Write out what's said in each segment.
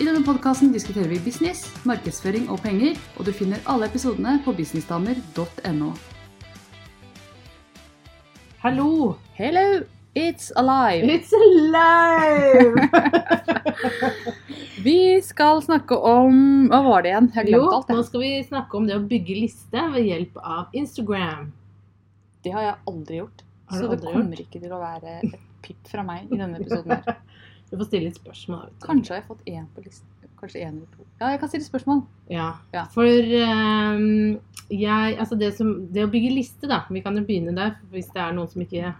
I denne podkasten diskuterer vi business, markedsføring og penger, og du finner alle episodene på businessdamer.no. Hallo! Hello, it's alive! It's alive! Vi skal snakke om Hva var det igjen? Jeg har jo, glemt alt. nå skal vi snakke om det å bygge liste ved hjelp av Instagram. Det har jeg aldri gjort. Har du Så det kommer kommer ikke til å være et pip fra meg i denne episoden her. Du får stille litt spørsmål. Kanskje har jeg fått én på listen. Kanskje én eller to. Ja, jeg kan stille spørsmål. Ja. Ja. For um, jeg Altså det, som, det å bygge liste, da. Vi kan jo begynne der hvis det er noen som ikke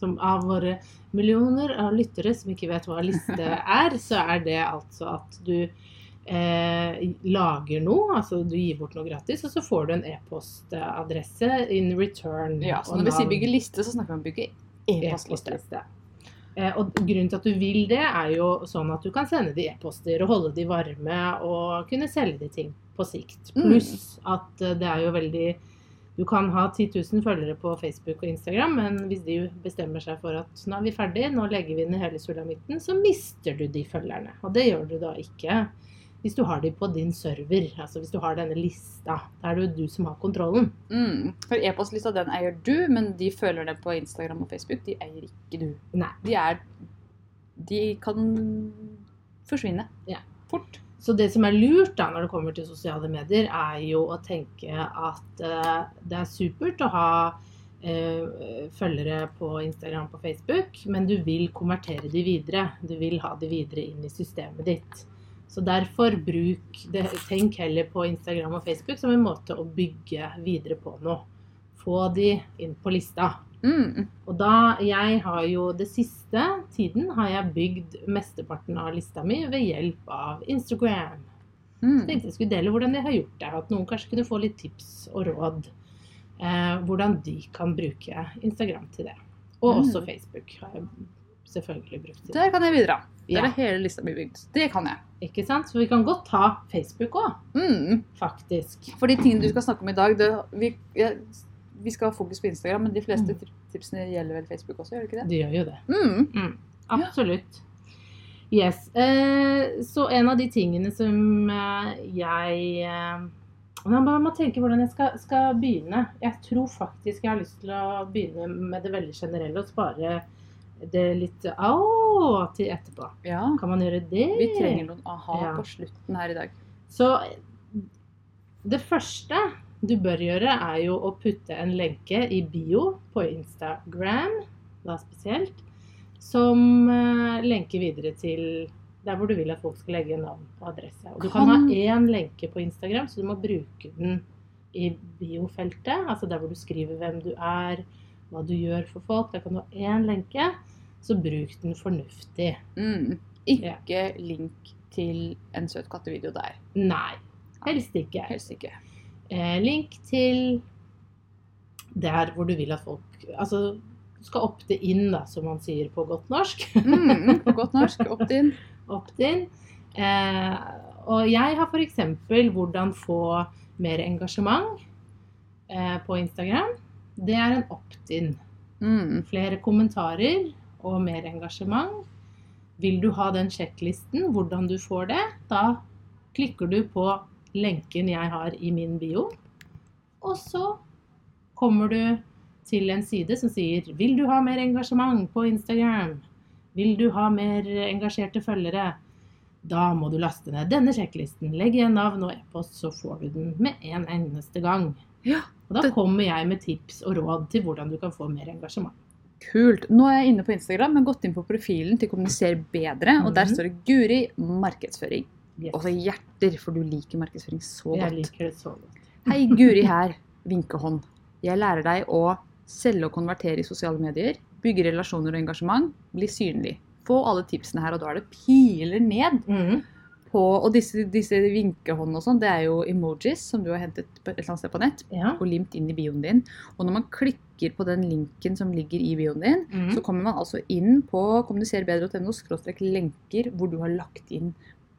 som av våre millioner av lyttere som ikke vet hva liste er, så er det altså at du eh, lager noe, altså du gir bort noe gratis, og så får du en e-postadresse in return. Ja, så når vi sier bygge liste, så snakker vi om bygge e-postliste. E-postliste. Eh, og grunnen til at du vil det, er jo sånn at du kan sende de e-poster og holde de varme og kunne selge de ting på sikt. Mm. Pluss at eh, det er jo veldig Du kan ha 10 000 følgere på Facebook og Instagram, men hvis de bestemmer seg for at nå er vi ferdig, nå legger vi ned hele sulamitten, så mister du de følgerne. Og det gjør du da ikke hvis du har de på din server. Altså hvis du har denne lista. Da er det jo du som har kontrollen. Mm. For e-postlista den eier du, men de følger den på Instagram og Facebook. De eier ikke du. Nei. De er De kan forsvinne. Ja. Fort. Så det som er lurt da når det kommer til sosiale medier, er jo å tenke at uh, det er supert å ha uh, følgere på Instagram på Facebook, men du vil konvertere de videre. Du vil ha de videre inn i systemet ditt. Så derfor bruk det, tenk heller på Instagram og Facebook som en måte å bygge videre på noe. Få de inn på lista. Mm. Og da, jeg har jo det siste tiden har jeg bygd mesteparten av lista mi ved hjelp av Instagram. Så Mm. tenkte jeg skulle dele hvordan jeg har gjort det. At noen kanskje kunne få litt tips og råd. Eh, hvordan de kan bruke Instagram til det. Og Mm. også Facebook har jeg selvfølgelig brukt til. Der kan jeg bidra. Der er hele lista mi bygd. Det kan jeg. ikke sant? Så vi kan godt ta Facebook òg, Mm. faktisk. For de tingene du skal snakke om i dag det, vi, ja, vi skal ha fokus på Instagram, men de fleste Mm. tipsene gjelder vel Facebook også, gjør det ikke det? De gjør jo det. Mm. Mm, absolutt. Yes. Eh, så en av de tingene som eh, jeg eh, Jeg må tenke hvordan jeg skal, skal begynne. Jeg tror faktisk jeg har lyst til å begynne med det veldig generelle og spare det litt au til etterpå. Ja. Kan man gjøre det? Vi trenger noen aha Ja. på slutten her i dag. Så det første du bør gjøre, er jo å putte en lenke i bio på Instagram, da spesielt, som eh, lenker videre til der hvor du vil at folk skal legge navn og adresse. Og du kan, Kan- ha én lenke på Instagram, så du må bruke den i biofeltet, altså der hvor du skriver hvem du er, hva du gjør for folk. Der kan du ha én lenke, så bruk den fornuftig. Mm. Ikke link til en søt kattevideo der. Nei, helst ikke. Helst ikke. eh, link til der hvor du vil at folk Altså, skal opte inn, da, som man sier på godt norsk. Mm. På godt norsk. Opt-in. Opt-in. Eh, og jeg har f.eks. hvordan få mer engasjement eh, på Instagram. Det er en opt-in. Mm. Flere kommentarer og mer engasjement. Vil du ha den sjekklisten, hvordan du får det, da klikker du på lenken jeg har i min bio. Og så kommer du til en side som sier Vil du ha mer engasjement på Instagram? Vil du ha mer engasjerte følgere? Da må du laste ned denne sjekklisten. Legg igjen navn og e-post, så får du den med en eneste gang. Ja, Og da kommer jeg med tips og råd til hvordan du kan få mer engasjement. Kult. Nå er jeg inne på Instagram, men gått inn på profilen til Kommuniser bedre, og der Mhm. står det Guri markedsføring. Yes. Og så hjerter, for du liker markedsføring så Jeg godt. liker det så godt. Hei, Guri her. Vinkehånd. Jeg lærer deg å selge og konvertere i sosiale medier, bygge relasjoner og engasjement, bli synlig. Få alle tipsene her, og da er det piler ned. Mhm. På Og disse, disse vinkehåndene og sånn, det er jo emojis som du har hentet på et eller annet sted på nett. Ja. Og limt inn i bioen din. Og når man klikker på den linken som ligger i bioen din, Mm. så kommer man altså inn på kommuniserbedre.no skråstrek lenker, hvor du har lagt inn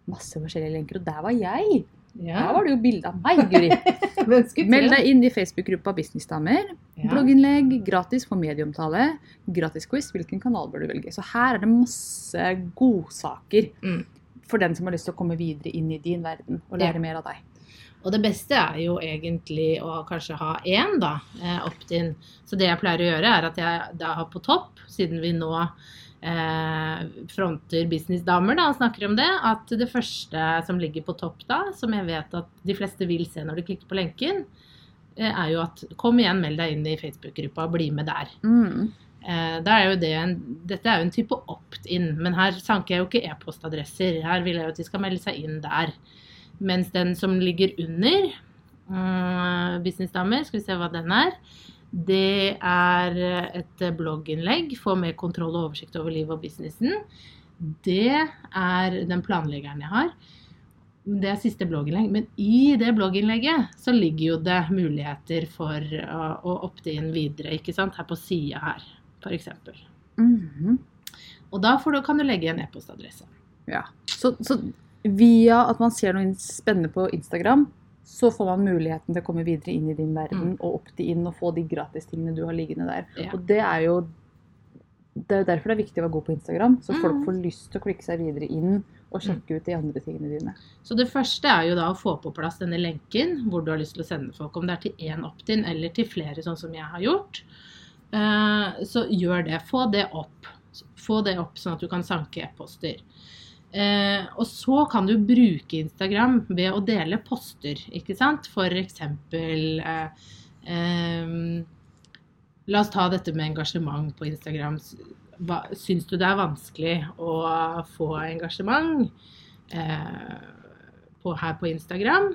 masse forskjellige lenker. Og der var jeg! ja. Der var det jo bilde av meg, Guri. Meld deg inn i Facebook-gruppa Businessdamer. Ja. Blogginnlegg, gratis for medieomtale, gratis quiz. Hvilken kanal bør du velge? Så her er det masse godsaker Mm. For den som har lyst til å komme videre inn i din verden og lære Ja. mer av deg. Og det beste er jo egentlig å kanskje ha én, da, eh, opt-in. Så det jeg pleier å gjøre, er at jeg da har på topp, siden vi nå eh, fronter businessdamer da, og snakker om det, at det første som ligger på topp da, som jeg vet at de fleste vil se når de klikker på lenken, eh, er jo at kom igjen, meld deg inn i Facebook-gruppa og bli med der. Mm. Eh, er jo det en, dette er jo en type opt-in, men her sanker jeg jo ikke e-postadresser. Her vil jeg jo at de skal melde seg inn der. Mens den som ligger under, uh, Businessdamer, skal vi se hva den er, det er et blogginnlegg, få mer kontroll og oversikt over livet og businessen. Det er den planleggeren jeg har. Det er siste blogginnlegg. Men i det blogginnlegget så ligger jo det muligheter for å, å opte inn videre, ikke sant? Her på sida her, f.eks. Mhm. Og da får du, kan du legge igjen e-postadresse. Ja. Så, så via at man ser noe spennende på Instagram, så får man muligheten til å komme videre inn i din verden og opte inn og få de gratistingene du har liggende der. Ja. Og det er jo det er jo derfor det er viktig å være god på Instagram, så folk Mm. får lyst til å klikke seg videre inn og sjekke ut de andre tingene dine. Så det første er jo da å få på plass denne lenken hvor du har lyst til å sende folk, om det er til én opt-in eller til flere, sånn som jeg har gjort. Eh, Så gjør det. Få det opp. Få det opp sånn at du kan sanke e-poster. Eh, og så kan du bruke Instagram ved å dele poster, ikke sant? For eksempel eh, La oss ta dette med engasjement på Instagram. Hva, syns du det er vanskelig å få engasjement eh, på, her på Instagram?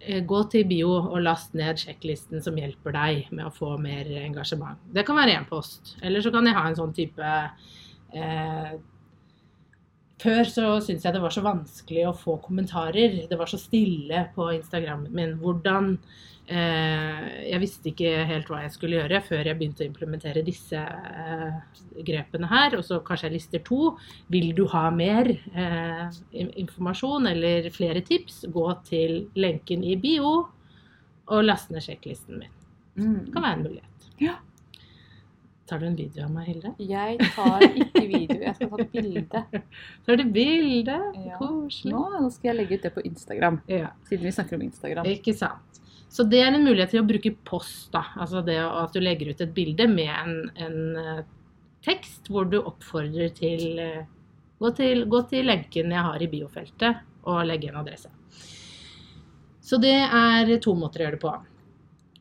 Eh, gå til bio og last ned sjekklisten som hjelper deg med å få mer engasjement. Det kan være én post. Eller så kan jeg ha en sånn type eh, før så syntes jeg det var så vanskelig å få kommentarer. Det var så stille på Instagrammen min. Hvordan eh, Jeg visste ikke helt hva jeg skulle gjøre før jeg begynte å implementere disse eh, grepene her. Og så kanskje jeg lister to. Vil du ha mer eh, informasjon eller flere tips, gå til lenken i bio og last ned sjekklisten min. Det kan være en mulighet. Ja. Tar du en video av meg, Hilde? Jeg tar ikke video, jeg skal ta bilde. Tar du bilde? Ja. Koselig. Nå, nå skal jeg legge ut det på Instagram, Ja. siden vi snakker om Instagram. Ikke sant. Så det er en mulighet til å bruke post, da. Altså det at du legger ut et bilde med en, en eh, tekst hvor du oppfordrer til eh, gå, til gå til lenken jeg har i biofeltet, og legge en adresse. Så det er to måter å gjøre det på.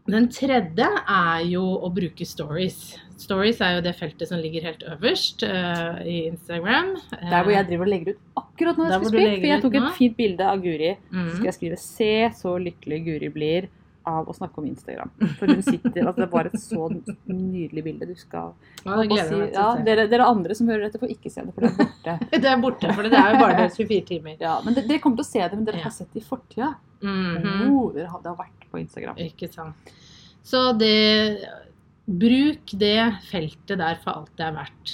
Den tredje er jo å bruke stories. Stories er jo det feltet som ligger helt øverst uh, i Instagram. Der hvor jeg driver og legger ut akkurat nå jeg skal spille. For jeg tok et fint bilde av Guri. Mm. Så skal jeg skrive 'Se så lykkelig Guri blir' av å snakke om Instagram. For hun sitter Altså, det var et så nydelig bilde. Du skal Ja, det gleder si, meg ja, dere, dere andre som hører dette, får ikke se det, for det er borte. Det er borte, for det er jo bare 24 timer. Ja, men det, Dere kommer til å se det, men dere har sett det i fortida. Oh, dere har, det har vært på Instagram. Ikke sant. Så det Bruk det feltet der for alt det er verdt.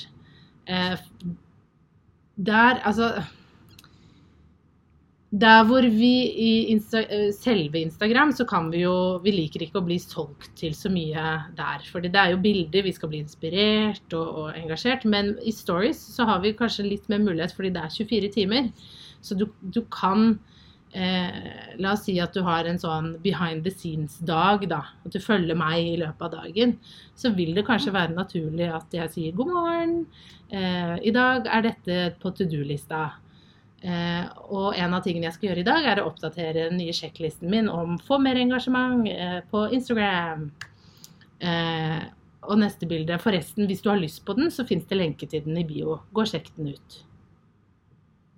Eh, der, altså Der hvor vi i Insta, eh, selve Instagram, så kan vi jo Vi liker ikke å bli solgt til så mye der. fordi det er jo bilder, vi skal bli inspirert og, og engasjert. Men i stories så har vi kanskje litt mer mulighet fordi det er 24 timer. Så du, du kan eh, La oss si at du har en sånn behind the scenes-dag, da. At du følger meg i løpet av dagen. Så vil det kanskje være naturlig at jeg sier god morgen. Eh, I dag er dette på to do-lista. Eh, og en av tingene jeg skal gjøre i dag, er å oppdatere den nye sjekklisten min om få mer engasjement eh, på Instagram. Eh, og neste bilde. Forresten, hvis du har lyst på den, så fins det lenke til den i bio. Gå og sjekk den ut.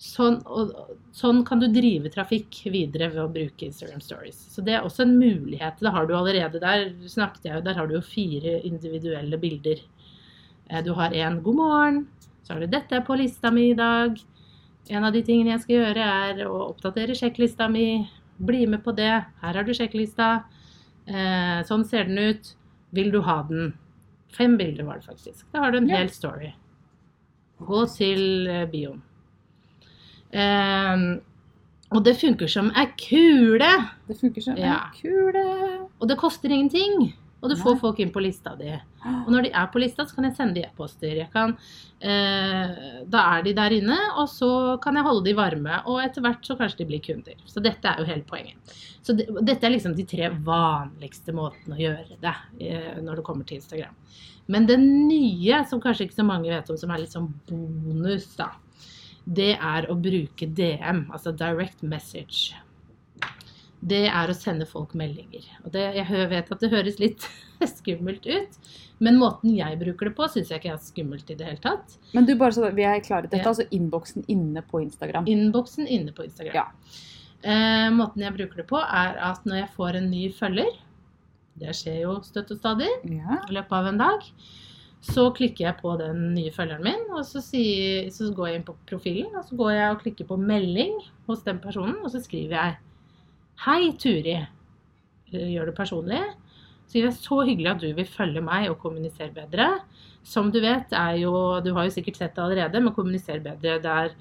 Sånn, og, sånn kan du drive trafikk videre ved å bruke Instagram Stories. Så det er også en mulighet. Det har du allerede der. snakket jeg jo, Der har du jo fire individuelle bilder. Du har en 'god morgen', så har du 'dette er på lista mi i dag'. En av de tingene jeg skal gjøre, er å oppdatere sjekklista mi. Bli med på det. Her har du sjekklista. Eh, sånn ser den ut. Vil du ha den? Fem bilder var det faktisk. Da har du en Ja. hel story. Gå til eh, bioen. Eh, og det funker som ei kule. Det funker som Ja. en kule. Og det koster ingenting. Og du får Nei. folk inn på lista di. Og når de er på lista, så kan jeg sende de e-poster. Eh, da er de der inne, og så kan jeg holde de varme. Og etter hvert så kanskje de blir kunder. Så dette er jo hele poenget. Så det, dette er liksom de tre vanligste måtene å gjøre det eh, når det kommer til Instagram. Men det nye, som kanskje ikke så mange vet om, som er litt sånn bonus, da, det er å bruke DM, altså direct message. Det er å sende folk meldinger. Og det, jeg vet at det høres litt skummelt ut, men måten jeg bruker det på, syns jeg ikke er skummelt i det hele tatt. Men du, bare så vi er klare. Dette Ja. altså innboksen inne på Instagram. Innboksen inne på Instagram. Ja. Eh, måten jeg bruker det på, er at når jeg får en ny følger, det skjer jo støtt og stadig Ja. i løpet av en dag, så klikker jeg på den nye følgeren min, og så, sier, så går jeg inn på profilen, og så går jeg og klikker på melding hos den personen, og så skriver jeg Hei, Turi. Gjør det personlig. Så det er så hyggelig at du vil følge meg og kommunisere bedre. Som du vet, er jo Du har jo sikkert sett det allerede, men kommunisere bedre. Der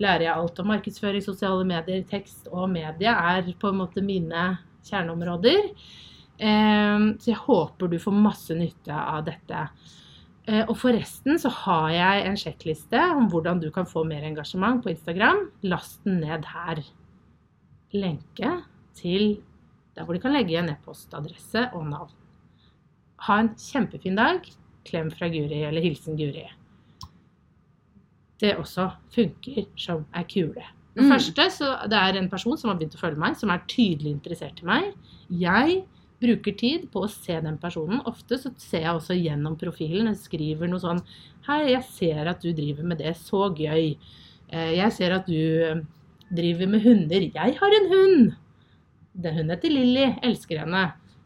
lærer jeg alt om markedsføring, sosiale medier, tekst og medie er på en måte mine kjerneområder. Eh, Så jeg håper du får masse nytte av dette. Eh, Og forresten så har jeg en sjekkliste om hvordan du kan få mer engasjement på Instagram. Last den ned her. Lenke til der hvor de kan legge igjen e-postadresse og navn. Ha en kjempefin dag. Klem fra Guri, eller hilsen Guri. Det også funker som ei kule. Det Mm. første, så det er en person som har begynt å følge meg, som er tydelig interessert i meg. Jeg bruker tid på å se den personen. Ofte så ser jeg også gjennom profilen. Jeg skriver noe sånn Hei, jeg ser at du driver med det. Så gøy. Eh, Jeg ser at du eh, driver med hunder. Jeg har en hund! Den hunden heter Lilly. Elsker henne.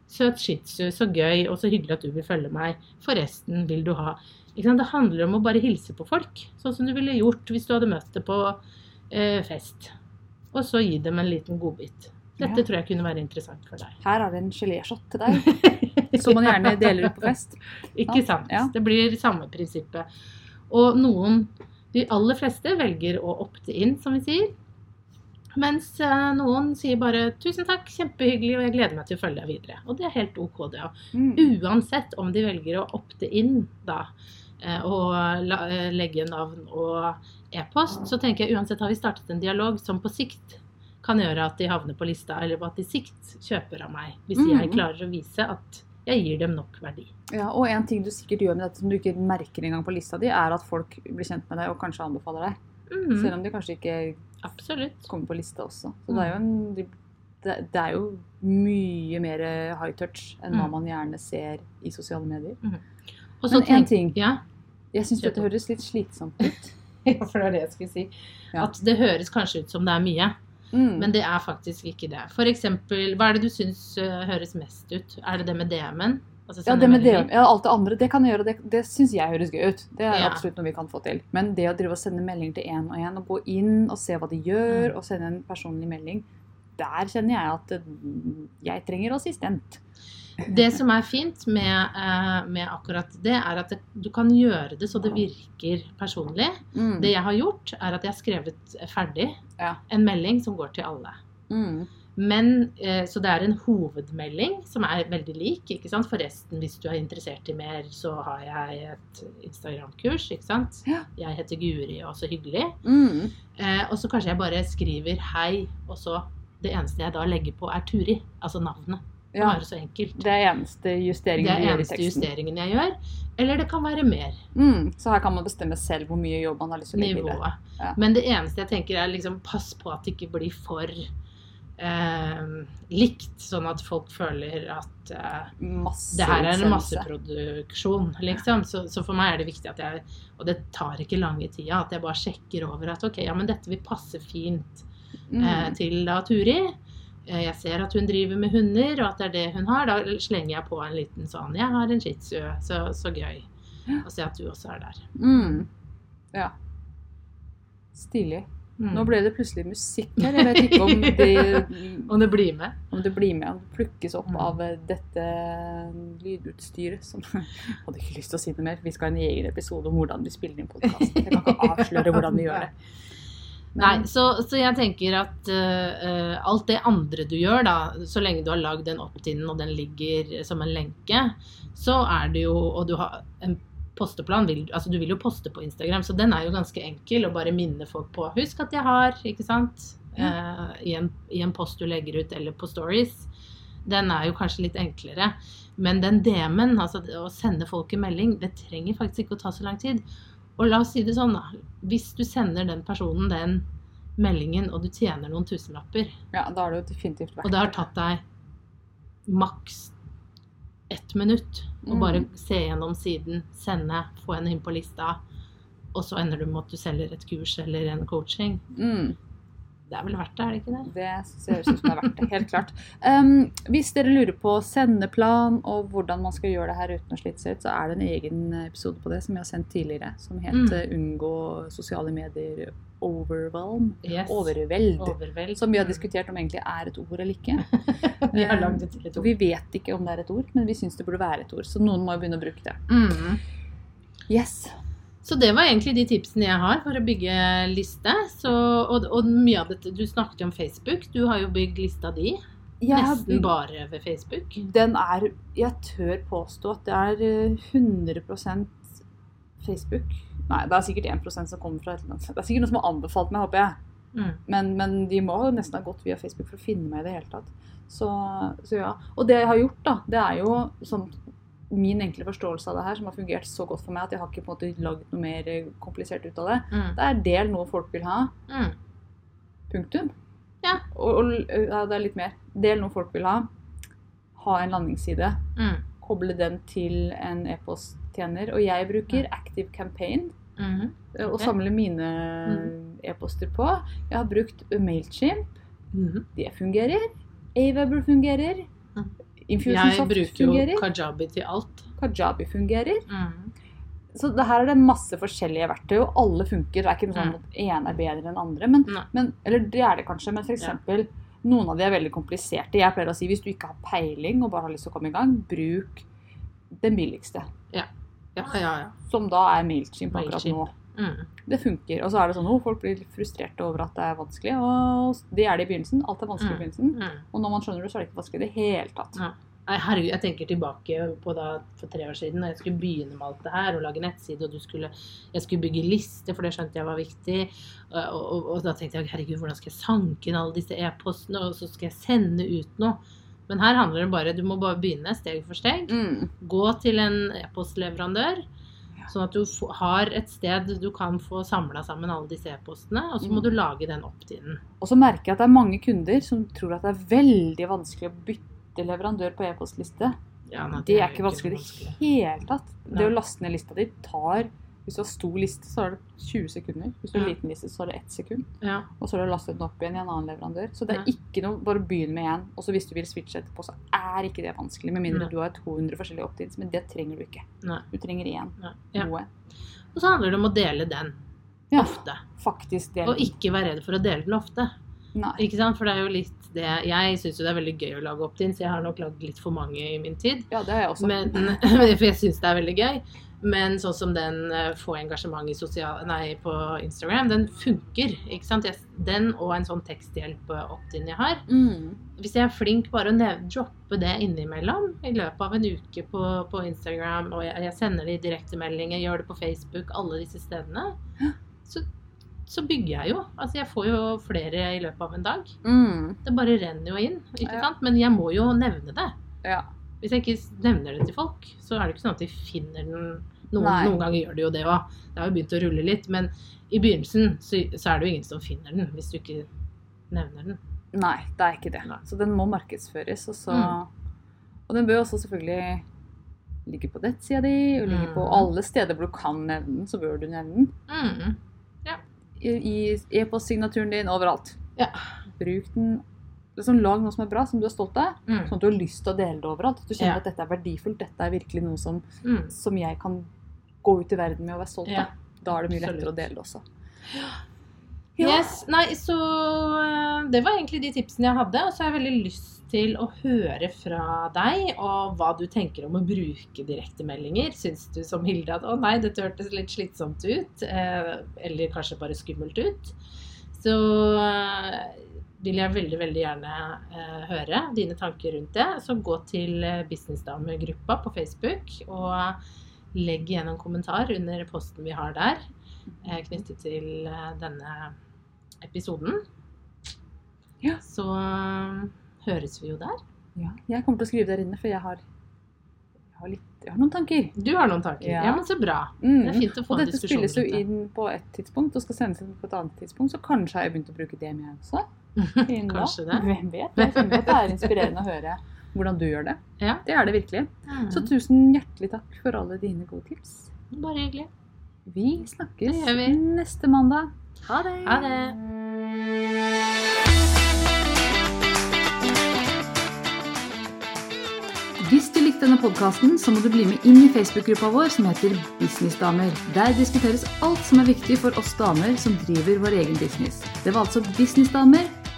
Søt shih tzu. Så gøy. Og så hyggelig at du vil følge meg. Forresten, vil du ha? Det handler om å bare hilse på folk. Sånn som du ville gjort hvis du hadde møtt det på eh, fest. Og så gi dem en liten godbit. Dette Ja. tror jeg kunne være interessant for deg. Her er det en geléshot til deg, som man gjerne deler ut på fest. Ikke sant? Ja. Det blir samme prinsippet. Og noen, de aller fleste, velger å opte inn, som vi sier. Mens eh, noen sier bare 'tusen takk, kjempehyggelig, og jeg gleder meg til å følge deg videre'. Og det er helt OK, det òg. Mm. Uansett om de velger å opte inn da, eh, og eh, legge navn og e-post, så tenker jeg uansett har vi startet en dialog som på sikt kan gjøre at de havner på lista, eller at de sikt kjøper av meg. Hvis jeg Mhm. klarer å vise at jeg gir dem nok verdi. Ja, og en ting du sikkert gjør med dette som du ikke merker engang på lista di, er at folk blir kjent med deg og kanskje anbefaler deg. Mm. Selv om de kanskje ikke Absolutt. kommer på lista også. Så det er jo en det, er jo mye mer high touch enn hva Mm. man gjerne ser i sosiale medier. Og Men en ting. Ja, Jeg syns dette høres litt slitsomt ut. ja, for det er det jeg skulle si. Ja. At det høres kanskje ut som det er mye, Mm. men det er faktisk ikke det. For eksempel, hva er det du syns eh, høres mest ut? Er det det med DM-en? Altså Ja, det med det, ja, alt det andre, det kan jeg gjøre, det, det syns jeg høres gøy ut. Det er Ja. absolutt noe vi kan få til. Men det å drive og sende meldinger til én og én, og gå inn og se hva de gjør, Mm. og sende en personlig melding, der kjenner jeg at eh, jeg trenger assistent. Det som er fint med, eh, med akkurat det, er at det, du kan gjøre det så det virker personlig. Mm. Det jeg har gjort, er at jeg har skrevet ferdig Ja. en melding som går til alle. Mm. Men, eh, Så det er en hovedmelding som er veldig lik. ikke sant? Forresten, hvis du er interessert i mer, så har jeg et Instagram-kurs. ikke sant? Ja. Jeg heter Guri, og så hyggelig. Mm. Eh, og så kanskje jeg bare skriver hei, og så det eneste jeg da legger på, er Turi. Altså navnet. Det Ja. Bare så enkelt. Det er eneste Det justeringen er du gjør i eneste teksten. justeringen jeg gjør. Eller det kan være mer. Mm. Så her kan man bestemme selv hvor mye jobb man har lyst til å legge i det. Ja. Men det eneste jeg tenker er liksom pass på at det ikke blir for eh, likt, sånn at folk føler at eh, det her er en masseproduksjon, liksom. Så, så for meg er det viktig at jeg Og det tar ikke lange tida, at jeg bare sjekker over at ok, ja, men dette vil passe fint Mm. eh, til da Turi. Eh, Jeg ser at hun driver med hunder, og at det er det hun har. Da slenger jeg på en liten sånn 'Jeg har en shih tzu, så, så gøy'. å se at du også er der. Mm. Ja. Stilig. Mm. Nå ble det plutselig musikk her. Jeg vet ikke om det, Om det blir med. om det blir med, plukkes opp Mm. av eh, dette lydutstyret som Jeg hadde ikke lyst til å si noe mer. Vi skal ha en egen episode om hvordan vi spiller inn podkast. Jeg kan ikke avsløre hvordan vi gjør det. Nei, så, så jeg tenker at eh, alt det andre du gjør, da, så lenge du har lagd den opt-in og den ligger som en lenke, så er det jo Og du har en posteplan, vil, altså du vil jo poste på Instagram, så den er jo ganske enkel å bare minne folk på. Husk at jeg har, ikke sant, eh, i, en, i en post du legger ut eller på stories. Den er jo kanskje litt enklere. Men den DM-en, altså å sende folk en melding, det trenger faktisk ikke å ta så lang tid. Og la oss si det sånn, da. Hvis du sender den personen den meldingen, og du tjener noen tusenlapper, Ja, da har jo definitivt vært og det har tatt deg maks ett minutt Og Mm. bare se gjennom siden, sende, få henne inn på lista, og så ender du med at du selger et kurs eller en coaching. mm. Det er vel verdt det, er det ikke det? Det ser ut som det er verdt det, helt klart. Um, hvis dere lurer på sendeplan og hvordan man skal gjøre det her uten å slite seg ut, så er det en egen episode på det som vi har sendt tidligere, som het Mm. 'Unngå sosiale medier overwhelm'. Yes. Overveld. Overveld. Som vi har diskutert om egentlig er et ord eller ikke. Vi har lagd et ord. Vi vet ikke om det er et ord, men vi syns det burde være et ord. Så noen må jo begynne å bruke det. Mm. Yes. Så det var egentlig de tipsene jeg har for å bygge liste. Så, og, og mye av dette Du snakket jo om Facebook. Du har jo bygd lista di nesten bygd- bare ved Facebook. Den er Jeg tør påstå at det er eh, 100% Facebook. Nei, det er sikkert 1% som kommer fra et eller annet. Det er sikkert noen som har anbefalt meg, håper jeg. Mm. Men, men de må nesten ha gått via Facebook for å finne meg i det hele tatt. Så, så ja. Og det jeg har gjort, da, det er jo sånn min enkle forståelse av det her, som har fungert så godt for meg at jeg har ikke på en måte lagd noe mer eh, komplisert ut av det. Mm. Det er del noe folk vil ha. Mm. Punktum. Ja. Og, og ja, det er litt mer. Del noe folk vil ha. Ha en landingsside. Mm. Koble den til en e-posttjener. Og jeg bruker Active Campaign Mm. eh, og samler mine e-poster på. Jeg har brukt Mailchimp. Mm. Det fungerer. Aweber fungerer. Mm. Jeg bruker jo. Kajabi til alt. Kajabi fungerer. Mm. Så det her er det masse forskjellige verktøy, og alle funker. Det er ikke noe sånn Mm. at ene er bedre enn andre. Men, men, eller det er det kanskje, men f.eks. eksempel noen av de er veldig kompliserte. Jeg pleier å si hvis du ikke har peiling og bare har lyst til å komme i gang, bruk den billigste. Ja, ja, ja. Som da er Mailchimp akkurat nå. Mm. Det funker. Og så er det sånn at folk blir frustrerte over at det er vanskelig. Og det er det i begynnelsen. Alt er vanskelig i begynnelsen. Mm. Og når man skjønner det, så er det ikke vanskelig i det hele tatt. Nei, herregud, jeg tenker tilbake på da for tre år siden, da jeg skulle begynne med alt det her, og lage nettside, og du skulle, jeg skulle bygge liste, for det skjønte jeg var viktig. Og, og, og da tenkte jeg herregud, hvordan skal jeg sanke inn alle disse e-postene, og så skal jeg sende ut noe. Men her handler det bare, du må bare begynne steg for steg. Mm. Gå til en e-postleverandør, sånn at du har et sted du kan få samla sammen alle disse e-postene, og så må Mm. du lage den opt-in. Og så merker jeg at det er mange kunder som tror at det er veldig vanskelig å bytte leverandør på e-postliste. Ja, nei, Det er ikke vanskelig i det hele tatt. Det å laste ned lista di tar Hvis du har stor liste, så er det 20 sekunder. Hvis du har Ja. liten liste, så er det 1 sekund. Ja. Og så har du lastet den opp igjen i en annen leverandør. Så det er Ja. ikke noe Bare begynn med én. Og så hvis du vil switche etterpå, så er ikke det vanskelig. Med mindre du har 200 forskjellige opt-ins. Men det trenger du ikke. Nei. Du trenger én. Noe. Og så handler det om å dele den Ja. ofte. Faktisk det. Og ikke være redd for å dele den ofte. Nei. Ikke sant? For det er jo litt det Jeg syns jo det er veldig gøy å lage opt-in, så jeg har nok lagd litt for mange i min tid. Ja, det har jeg også. Men, for jeg syns det er veldig gøy. Men sånn som den eh, få engasjement i sosial, nei, på Instagram, den funker. ikke sant? Den og en sånn teksthjelp-opt-in jeg har. mm. Hvis jeg er flink bare å droppe det innimellom i løpet av en uke på, på Instagram, og jeg, jeg sender det i direktemeldinger, gjør det på Facebook, alle disse stedene, så, så bygger jeg jo. Altså jeg får jo flere i løpet av en dag. Mm. Det bare renner jo inn, ikke sant? Men jeg må jo nevne det. Ja. Hvis jeg ikke nevner det til folk, så er det ikke sånn at de finner den. Noen, noen ganger gjør de jo det òg. Det har jo begynt å rulle litt. Men i begynnelsen så, så er det jo ingen som finner den, hvis du ikke nevner den. Nei, det er ikke det. Nei. Så den må markedsføres. Og, så, Mm. og den bør også selvfølgelig ligge på nettsida di, og ligge på Mm. alle steder hvor du kan nevne den, så bør du nevne den. Mm. I i e-postsignaturen din, overalt. Ja. Bruk den. Liksom, lag noe som er bra, som du er stolt av, Mm. sånn at du har lyst til å dele det overalt. At du kjenner Ja. at dette er verdifullt, dette er virkelig noe som, Mm. som jeg kan gå ut i verden med og være stolt Ja. av. Da er det mye lettere å dele det også. Yes, nei, så eh, Det var egentlig de tipsene jeg hadde. Og så har jeg veldig lyst til å høre fra deg og hva du tenker om å bruke direktemeldinger. Syns du som Hilde at 'å nei, dette hørtes litt slitsomt ut', eh, eller kanskje bare skummelt ut? Så eh, vil jeg veldig, veldig gjerne eh, høre dine tanker rundt det. Så gå til eh, Businessdamegruppa på Facebook og legg igjen en kommentar under posten vi har der eh, knyttet til eh, denne episoden. Ja. Så eh, høres vi jo der. Ja, jeg kommer til å skrive der inne, for jeg har, jeg har, litt, jeg har noen tanker. Du har noen tanker? Ja, Ja. men så bra. Mm. Det er fint å få Og en dette spilles jo inn på et tidspunkt og skal sendes inn på et annet tidspunkt, så kanskje har jeg begynt å bruke det med også. innen da. Kanskje det. Hvem vet? Jeg synes det er inspirerende å høre hvordan du gjør det. Ja. Det er det virkelig. Så Mm. tusen hjertelig takk for alle dine gode tips. Bare hyggelig. Vi snakkes vi. neste mandag. Ha det! Ha det. Hvis du likte denne podkasten, så må du bli med inn i Facebook-gruppa vår som heter Businessdamer. Der diskuteres alt som er viktig for oss damer som driver vår egen business. Det var altså Businessdamer